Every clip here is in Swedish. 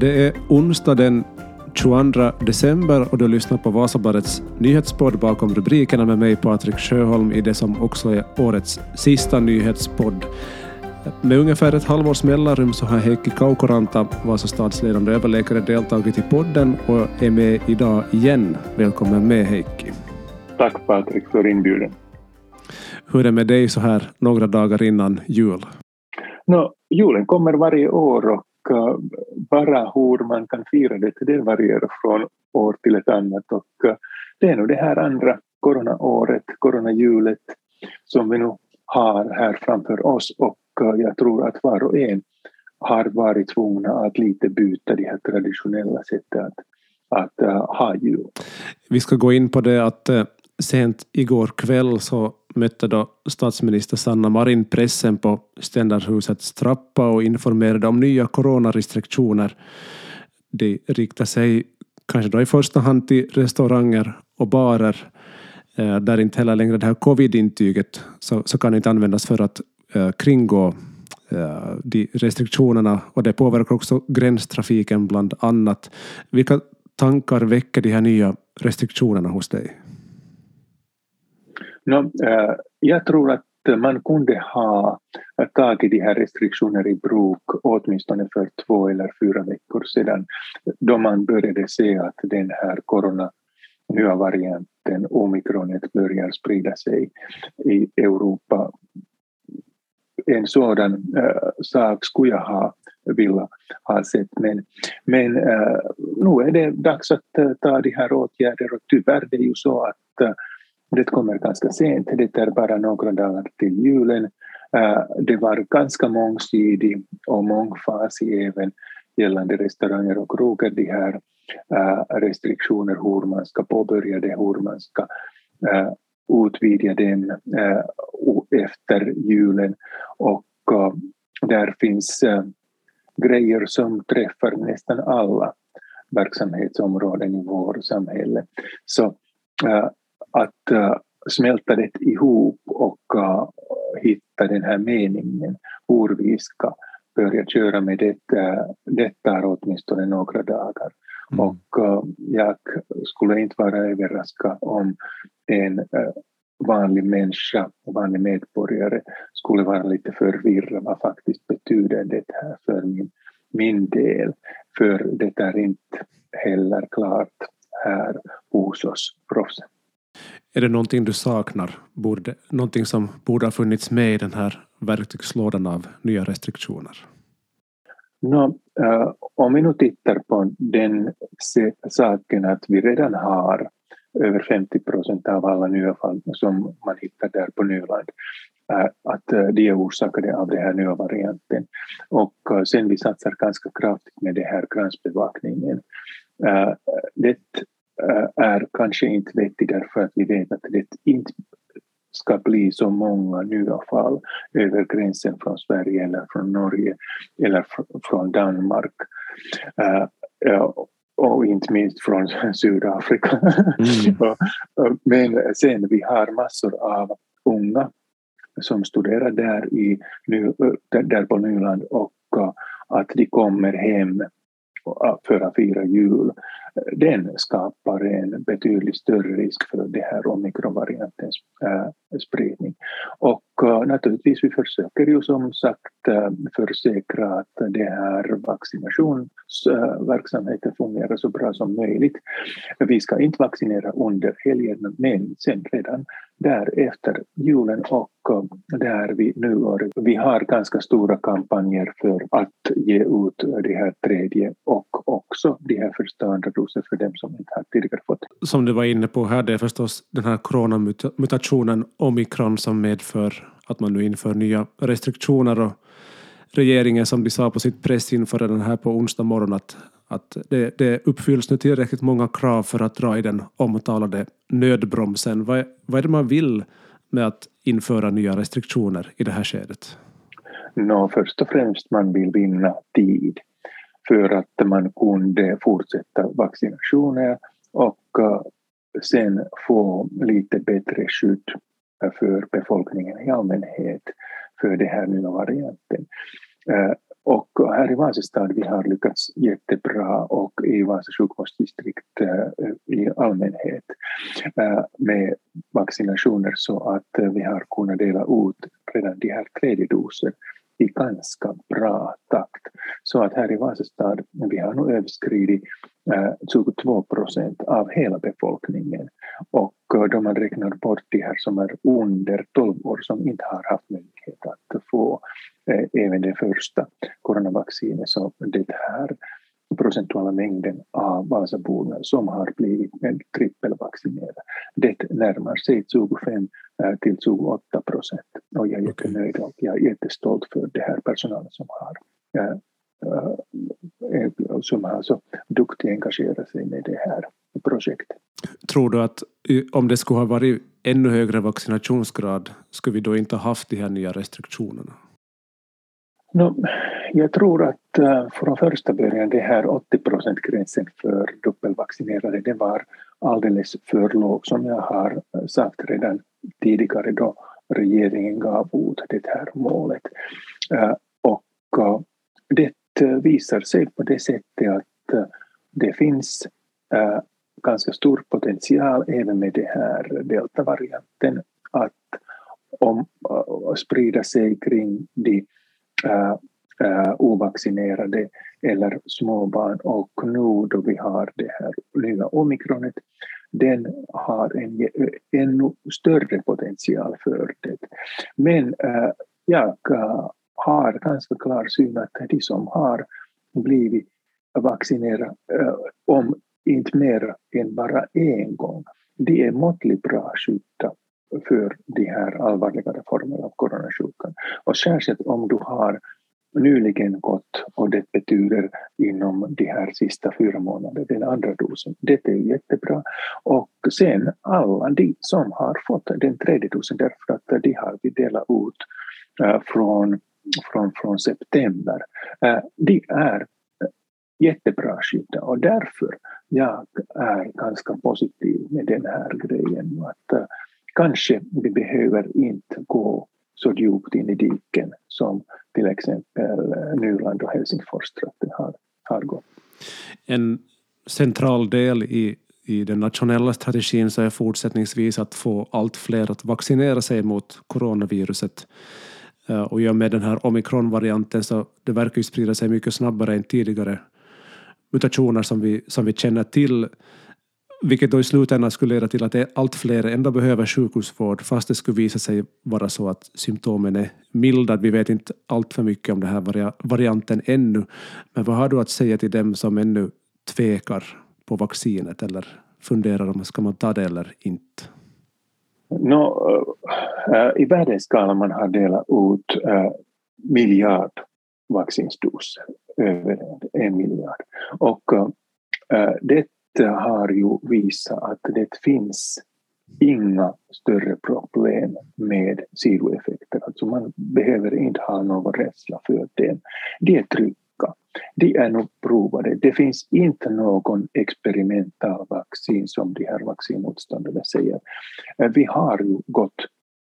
Det är onsdag den 22 december och du lyssnar på Vasabladets nyhetspodd bakom rubrikerna med mig Patrik Sjöholm i det som också är årets sista nyhetspodd. Med ungefär ett halvårs mellanrum så har Heikki Kaukoranta, Vasastads ledande överläkare, deltagit i podden och är med idag igen. Välkommen med Heikki. Tack Patrik för inbjudan. Hur är det med dig så här några dagar innan jul? No, julen kommer varje år och bara hur man kan fira det, det varierar från år till ett annat och eh, det är nog det här andra coronaåret, coronajulet som vi nu har här framför oss och eh, jag tror att var och en har varit tvungna att lite byta det här traditionella sättet att, att uh, ha jul. Vi ska gå in på det att sent igår kväll så mötte då statsminister Sanna Marin pressen på Ständerhusets trappa och informerade om nya coronarestriktioner. De riktar sig kanske då i första hand till restauranger och barer eh, där inte heller längre det här covid-intyget så, så kan inte användas för att uh, kringgå uh, de restriktionerna och det påverkar också gränstrafiken bland annat. Vilka tankar väcker de här nya restriktionerna hos dig? No, äh, jag tror att man kunde ha tagit de här restriktioner i bruk åtminstone för två eller fyra veckor sedan då man började se att den här corona nya varianten omikronet börjar sprida sig i Europa. En sådan äh, sak skulle jag ha vilja ha sett men, men äh, nu är det dags att äh, ta de här åtgärderna och tyvärr det är ju så att äh, det kommer ganska sent, det är bara några dagar till julen. Eh, det var ganska mångsidig och mångfasig även gällande restauranger och krogar, de här eh, restriktioner, hur man ska påbörja det, hur man ska eh, utvidga den efter julen. Och där finns grejer som träffar nästan alla verksamhetsområden i vårt samhälle. Så att uh, smälta det ihop och uh, hitta den här meningen hur vi ska börja köra med det, uh, det tar åtminstone några dagar. Mm. Och uh, jag skulle inte vara överraskad om en vanlig människa, vanlig medborgare skulle vara lite förvirrad vad faktiskt betyder det här för min, min del. För det är inte heller klart här hos oss proffsen. Är det någonting du saknar? Borde, någonting som borde ha funnits med i den här verktygslådan av nya restriktioner? No, uh, om vi nu tittar på den saken att vi redan har över 50 procent av alla nya fall som man hittar där på Nyland, uh, att uh, de är orsakade av den här nya varianten. Och sen vi satsar ganska kraftigt med den här gränsbevakningen. det är kanske inte vettig därför att vi vet att det inte ska bli så många nya fall över gränsen från Sverige eller från Norge eller från Danmark. Uh, och inte minst från Sydafrika. Mm. Men sen vi har massor av unga som studerar där, i, där på Nyland och att de kommer hem för att fira jul, den skapar en betydligt större risk för det här omikronvariantens äh, spridning. Och äh, naturligtvis vi försöker ju som sagt äh, försäkra att det här vaccinationsverksamheten fungerar så bra som möjligt. Vi ska inte vaccinera under helgen men sen redan därefter julen och eh, där vi nu har, vi har ganska stora kampanjer för att ge ut det här tredje och också de här första andra doser för dem som inte har tidigare fått. Som du var inne på här, det är förstås den här coronamutationen omikron som medför att man nu inför nya restriktioner och regeringen som de sa på sitt pressinförande här på onsdag morgon att, att det, det uppfylls nu tillräckligt många krav för att dra i den omtalade nödbromsen. Vad, vad är det man vill med att införa nya restriktioner i det här skedet? No, först och främst man vill vinna tid för att man kunde fortsätta vaccinationer och eh, sen få lite bättre skydd för befolkningen i allmänhet för den här nya varianten. Eh, och här i Vasastad vi har lyckats jättebra och i Vasa sjukvårdsdistrikt eh, i allmänhet eh, med vaccinationer så att eh, vi har kunnat dela ut redan de här tredje doser i ganska bra takt. Så att här i Vasastad, vi har nu överskridit 22 procent av hela befolkningen. Och då man räknar bort de här som är under 12 år som inte har haft möjlighet att få även det första coronavaccinet så det här procentuella mängden av Vasaborna som har blivit trippelvaccinerade. Det närmar sig 25 till 28 procent och jag är jättenöjd och jag är jättestolt för det här personalen som har som har så duktigt engagerat sig med det här projektet. Tror du att om det skulle ha varit ännu högre vaccinationsgrad skulle vi då inte ha haft de här nya restriktionerna? No, jag tror att uh, från första början det här 80 gränsen för dubbelvaccinerade det var alldeles för låg som jag har sagt redan tidigare då regeringen gav ut det här målet. Och det Eh, visar sig på det sättet att eh, det finns eh, ganska stor potential även med den här deltavarianten att om, sprida sig kring de uh, ovaccinerade eller småbarn och nu då vi har det här nya omikronet den har en ännu större potential för det. Men uh, jag har ganska klar syn att de som har blivit vaccinerade eh, om inte mer än bara en gång, de är måttligt bra skydda för de här allvarligare formerna av coronasjukan. Och särskilt om du har nyligen gått och det betyder inom de här sista fyra månaderna, den andra dosen. Det är jättebra. Och sen alla de som har fått den tredje dosen därför att de har vi delat ut eh, från, från, från september. Eh, De är eh, jättebra skyddade och därför jag är ganska positiv med den här grejen. Att, eh, kanske vi behöver inte gå så djupt in i diken som till exempel Nyland och Helsingforstrakten har, har gått. En central del i, i den nationella strategin så är fortsättningsvis att få allt fler att vaccinera sig mot coronaviruset. Eh, och i och med den här omikronvarianten så det verkar ju sprida sig mycket snabbare än tidigare mutationer som vi, som vi känner till vilket då i slutändan skulle leda till att allt fler ändå behöver sjukhusvård fast det skulle visa sig vara så att symptomen är milda. Vi vet inte allt för mycket om den här varianten ännu. Men vad har du att säga till dem som ännu tvekar på vaccinet eller funderar om ska man ta det eller inte? No, äh, I världsskala man har delat ut äh, miljard vaccinsdoser, över en miljard. Och äh, det har ju visat att det finns inga större problem med sidoeffekter. Alltså man behöver inte ha någon rädsla för det. Det är trygga. De är nog provade. Det finns inte någon experimental vaccin som de här vaccinmotståndarna säger. Eh, vi har ju gått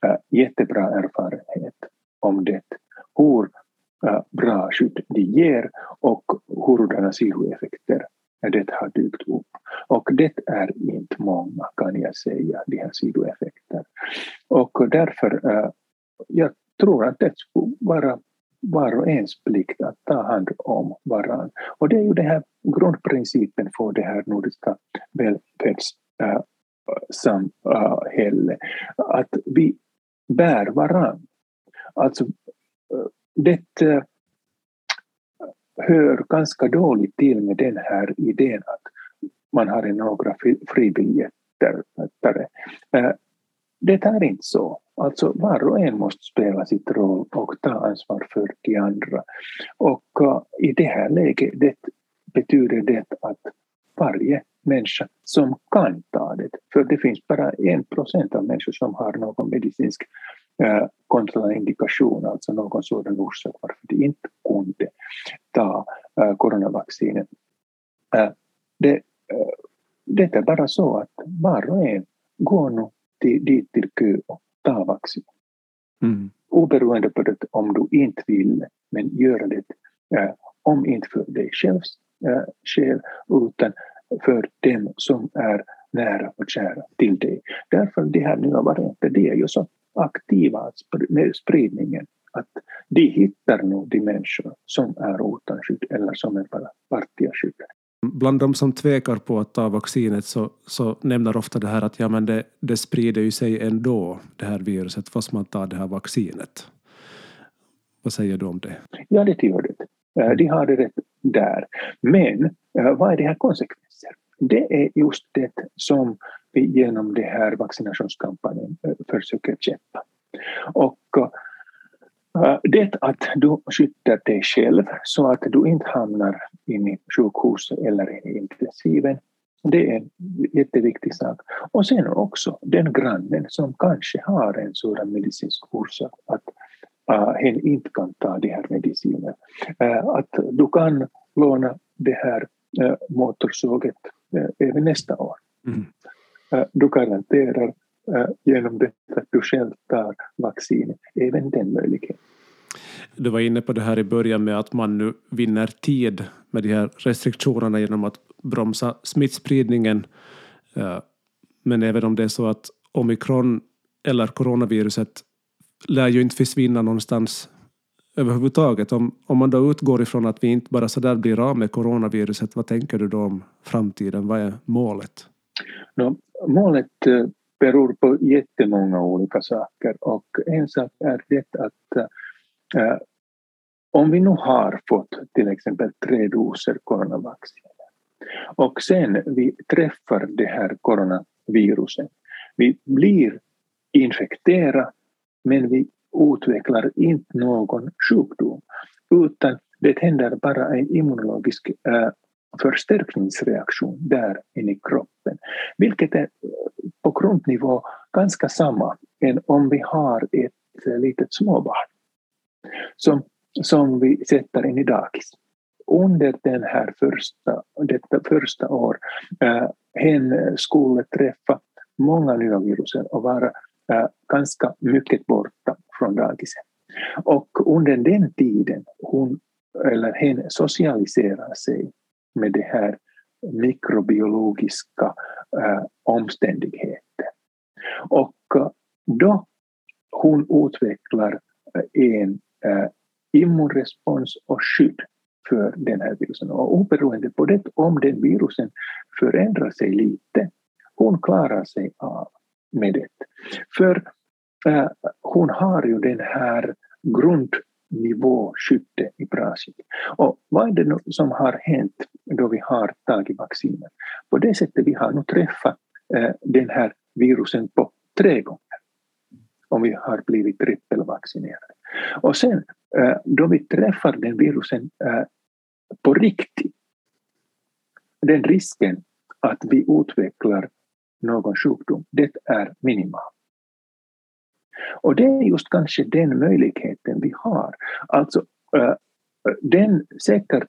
eh, jättebra erfarenhet om det. Hur eh, bra skydd de ger och hurdana sidoeffekter det har dykt upp. Och det är inte många kan jag säga, de här sidoeffekterna. Och därför, jag tror att det skulle vara var och ens plikt att ta hand om varann. Och det är ju den här grundprincipen för det här nordiska välfärdssamhället, att vi bär varann. Alltså, eh, det eh, hör ganska dåligt till med den här idén att man har några fribiljetter. Eh, det är inte så. Alltså var och en måste spela sitt roll och ta ansvar för de andra. Och uh, i det här läget det betyder det att varje människa som kan ta det, för det finns bara en procent av människor som har någon medicinsk uh, kontraindikation, alltså någon sådan orsak varför de inte kunde ta uh, coronavaccinet. Det, det är bara så att var och en går nu dit till kö och tar vaccin. Mm. Oberoende på det om du inte vill, men gör det om inte för dig själv själv utan för dem som är nära och kära till dig. Därför de här nya varianterna, de är ju så aktiva med spridningen att de hittar nog de människor som är utan skydd eller som är bara partiga skyddade. Bland de som tvekar på att ta vaccinet så, så nämner ofta det här att ja, men det, det sprider ju sig ändå, det här viruset, fast man tar det här vaccinet. Vad säger du om det? Ja, det gör det. Eh, de har det rätt där. Men eh, vad är det här konsekvenser? Det är just det som vi genom den här vaccinationskampanjen eh, försöker kämpa. Och det att du skyddar dig själv så att du inte hamnar in i sjukhuset eller i intensiven, det är en jätteviktig sak. Och sen också den grannen som kanske har en sådan medicinsk orsak att uh, hen inte kan ta de här medicinerna. Uh, att du kan låna det här uh, motorsåget uh, även nästa år. Mm. Uh, du garanterar genom det att du själv tar vaccinet, även den möjligheten. Du var inne på det här i början med att man nu vinner tid med de här restriktionerna genom att bromsa smittspridningen. Men även om det är så att omikron eller coronaviruset lär ju inte försvinna någonstans överhuvudtaget. Om, om man då utgår ifrån att vi inte bara så där blir av med coronaviruset, vad tänker du då om framtiden? Vad är målet? No, målet eh, beror på jättemånga olika saker. Och en sak är det att äh, om vi nu har fått till exempel tre doser coronavaccin och sen vi träffar det här coronaviruset, vi blir infekterade men vi utvecklar inte någon sjukdom utan det händer bara en immunologisk äh, förstärkningsreaktion där inne i kroppen, vilket är eh, på grundnivå ganska samma än om vi har ett eh, litet småbarn som, som vi sätter in i dagis. Under den här första, detta första år, äh, hen skulle träffa många nya virus och vara äh, ganska mycket borta från dagiset. Och under den tiden hon eller hen socialiserar sig med det här mikrobiologiska äh, omständigheter. Och eh, då hon utvecklar eh, en äh, immunrespons och skydd för den här virusen. Och oberoende på det, om den virusen förändrar sig lite, hon klarar sig av med det. För äh, hon har ju den här grund grundnivåskyddet i Brasilien. Och vad är det nu som har hänt då vi har tagit vacciner? På det sättet vi har nu träffat eh, den här virusen på tre gånger om vi har blivit trippelvaccinerade. Och sen eh, då vi träffar den virusen eh, på riktigt, den risken att vi utvecklar någon sjukdom, det är minimal. Och det är just kanske den möjligheten vi har. Alltså, äh, den säkert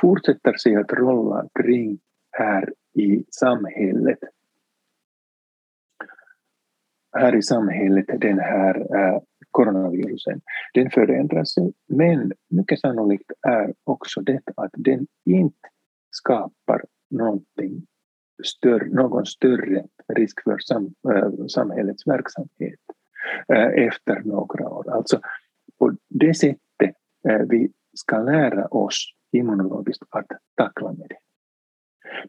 fortsätter sig att rolla kring här i samhället. Här i samhället, den här äh, coronavirusen, den förändrar sig, men mycket sannolikt är också det att den inte skapar någonting större, någon större risk för sam, äh, samhällets verksamhet Eh, efter några år. Alltså på det sättet eh, vi ska lära oss immunologiskt att tackla med det.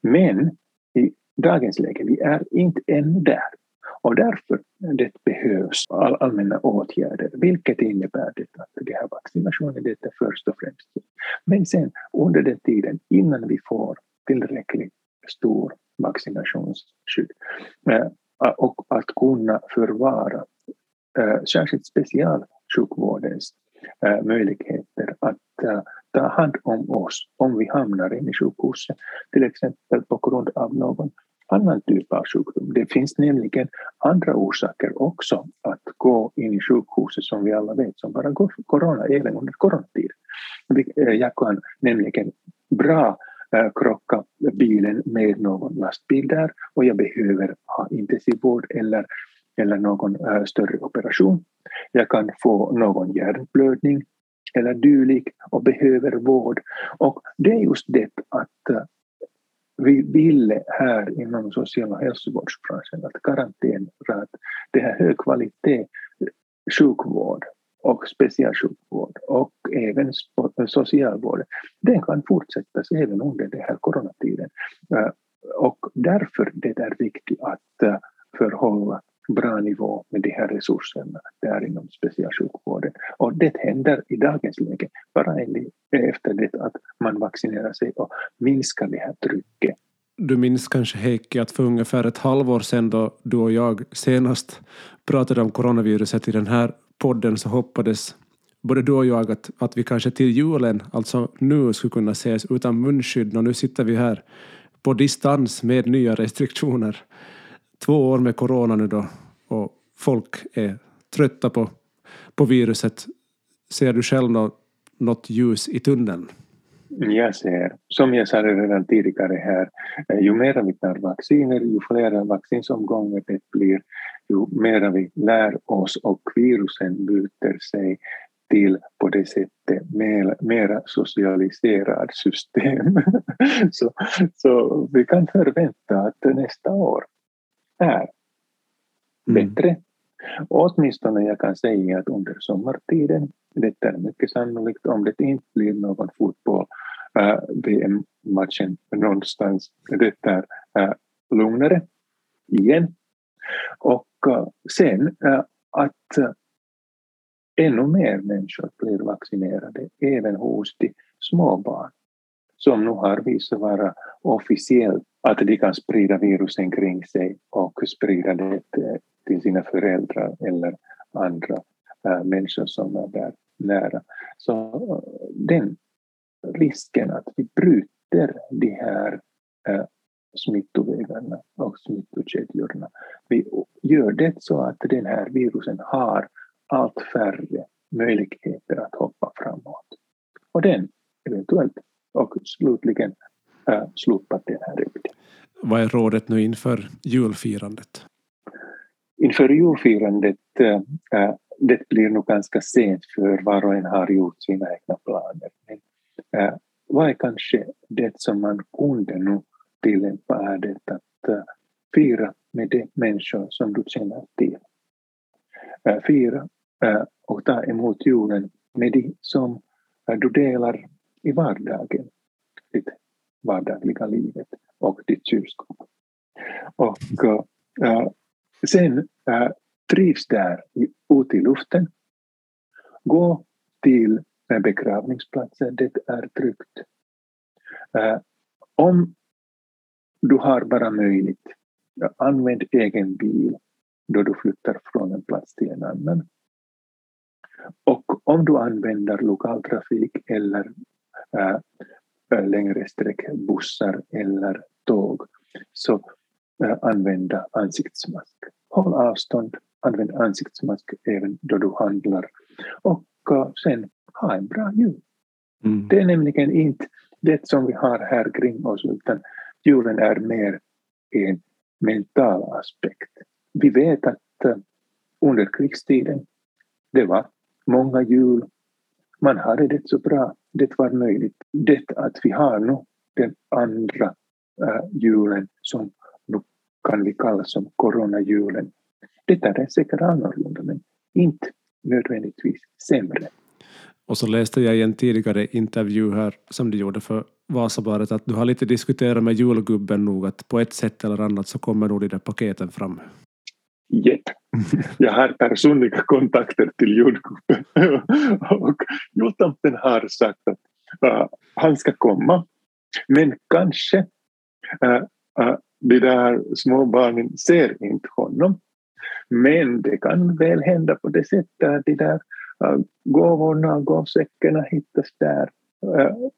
Men i dagens läge, vi är inte ännu där. Och därför det behövs all, allmänna åtgärder, vilket innebär det att det här vaccinationen det är först och främst. Men sen under den tiden innan vi får tillräckligt stor vaccinationsskydd eh, och att kunna förvara Eh, särskilt specialsjukvårdens eh, möjligheter att eh, ta hand om oss om vi hamnar in i sjukhuset, till exempel på grund av någon annan typ av sjukdom. Det finns nämligen andra orsaker också att gå in i sjukhuset som vi alla vet som bara går för corona, även under coronatid. Eh, jag kan nämligen bra krocka bilen med någon lastbil där och jag behöver ha intensivvård eller, eller någon äh, större operation. Jag kan få någon hjärnblödning eller dylik och behöver vård. Och det är just det att eh, vi ville här inom social och hälsovårdsbranschen att garantera att det här hög kvalitet eh, sjukvård och specialsjukvård och även socialvård, den kan fortsättas även under den här coronatiden. Och därför det är viktigt att förhålla bra nivå med de här resurserna där inom specialsjukvården. Och det händer i dagens läge bara efter det att man vaccinerar sig och minskar det här trycket. Du minns kanske Heikki att för ungefär ett halvår sedan då du och jag senast pratade om coronaviruset i den här podden så hoppades både du och jag att, att vi kanske till julen, alltså nu, skulle kunna ses utan munskydd och nu sitter vi här på distans med nya restriktioner. Två år med corona nu då och folk är trötta på, på viruset. Ser du själv något, något ljus i tunneln? Jag ser, som jag sa redan tidigare här, eh, ju mer vi tar vacciner, ju fler vaccinsomgångar det blir, ju mer vi lär oss och virusen byter sig till på det sättet mer, mer socialiserad system. så, så vi kan förvänta att nästa år är mm. bättre. åtminstone jag kan säga att under sommartiden, det är mycket sannolikt om det inte blir någon fotboll, äh, VM-matchen någonstans, det är äh, lugnare igen. Och äh, sen äh, att äh, ännu mer människor blir vaccinerade, även hos de små barn som nu har visat vara officiellt att de kan sprida virusen kring sig och sprida det eh, till sina föräldrar eller andra äh, människor som är där nära. Så eh, den risken att vi bryter de här äh, smittovägarna och smittokedjorna. Vi gör det så att den här virusen har allt färre möjligheter att hoppa framåt. Och den eventuellt och slutligen äh, slopa den här epidemi. Vad är rådet nu inför julfirandet? Inför julfirandet, äh, det blir nog ganska sent för var och en har gjort sina egna planer. Men, vad är kanske det som man kunde nu tillämpa är det att fira med de människor som du känner till. Fira och ta emot julen med de som du delar i vardagen, ditt vardagliga livet och ditt kylskåp. Och äh, sen äh, trivs där ute i luften. Gå till eh, begravningsplatsen, det är tryggt. Äh, om du har bara möjligt, använd egen bil då du flyttar från en plats till en annan. Och om du använder lokaltrafik eller äh, längre sträck bussar eller tåg så äh, använda ansiktsmask. Håll avstånd, använd ansiktsmask även då du handlar och äh, sen ha en bra jul. Mm. Det är nämligen inte det som vi har här kring oss utan julen är mer en mental aspekt. Vi vet att under krigstiden det var många jul man hade det så bra det var möjligt. Det att vi har nu den andra äh, julen som nu kan vi kalla som coronajulen. Det är säkert annorlunda men inte nödvändigtvis sämre. Och så läste jag i en tidigare intervju här som du gjorde för Vasabladet att du har lite diskuterat med julgubben nog att på ett sätt eller annat så kommer nog de där paketen fram. Jepp. Jag har personliga kontakter till jordgubben. och jultomten har sagt att uh, han ska komma men kanske uh, uh, de där små barnen ser inte honom. Men det kan väl hända på det sättet att de där uh, gåvorna och gåvsäckarna hittas där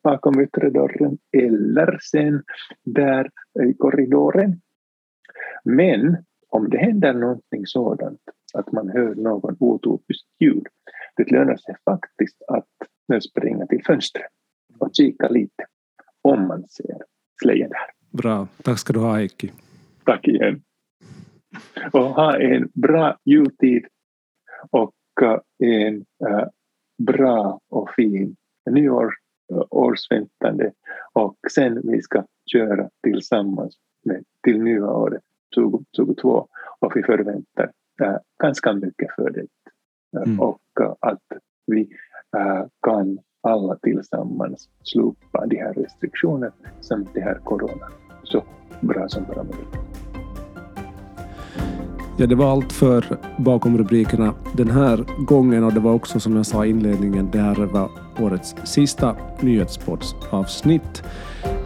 bakom yttre dörren eller sen där i korridoren. Men om det händer någonting sådant att man hör någon otopisk ljud, det lönar sig faktiskt att springa till fönstret och kika lite om man ser slöjan där. Bra. Tack ska du ha Heikki. Tack igen. Och ha en bra jultid och en uh, bra och fin nyår, årsväntande och sen vi ska köra tillsammans med, till nya året 2022 och vi förväntar äh, ganska mycket för det. Mm. Och äh, att vi äh, kan alla tillsammans slopa de här restriktionerna samt det här corona så bra som bara möjligt. Ja, det var allt för bakom rubrikerna den här gången och det var också som jag sa i inledningen, det här var årets sista nyhetspoddsavsnitt.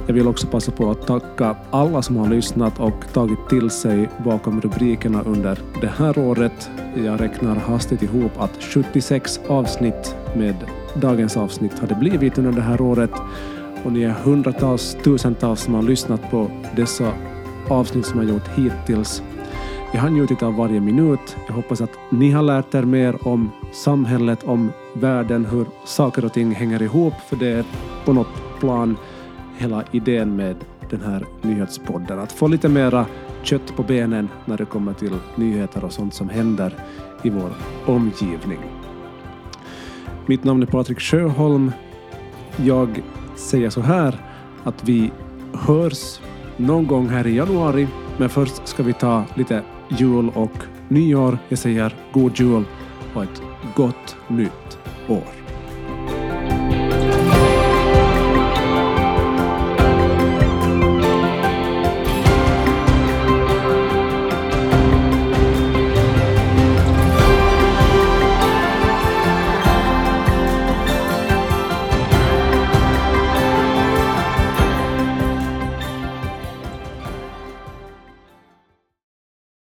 Jag vill också passa på att tacka alla som har lyssnat och tagit till sig bakom rubrikerna under det här året. Jag räknar hastigt ihop att 76 avsnitt med dagens avsnitt har det blivit under det här året och ni är hundratals, tusentals som har lyssnat på dessa avsnitt som jag gjort hittills. Jag har njutit av varje minut. Jag hoppas att ni har lärt er mer om samhället, om världen, hur saker och ting hänger ihop, för det är på något plan hela idén med den här nyhetspodden. Att få lite mera kött på benen när det kommer till nyheter och sånt som händer i vår omgivning. Mitt namn är Patrik Sjöholm. Jag säger så här att vi hörs någon gång här i januari, men först ska vi ta lite jul och nyår. Jag säger god jul och ett gott nytt år.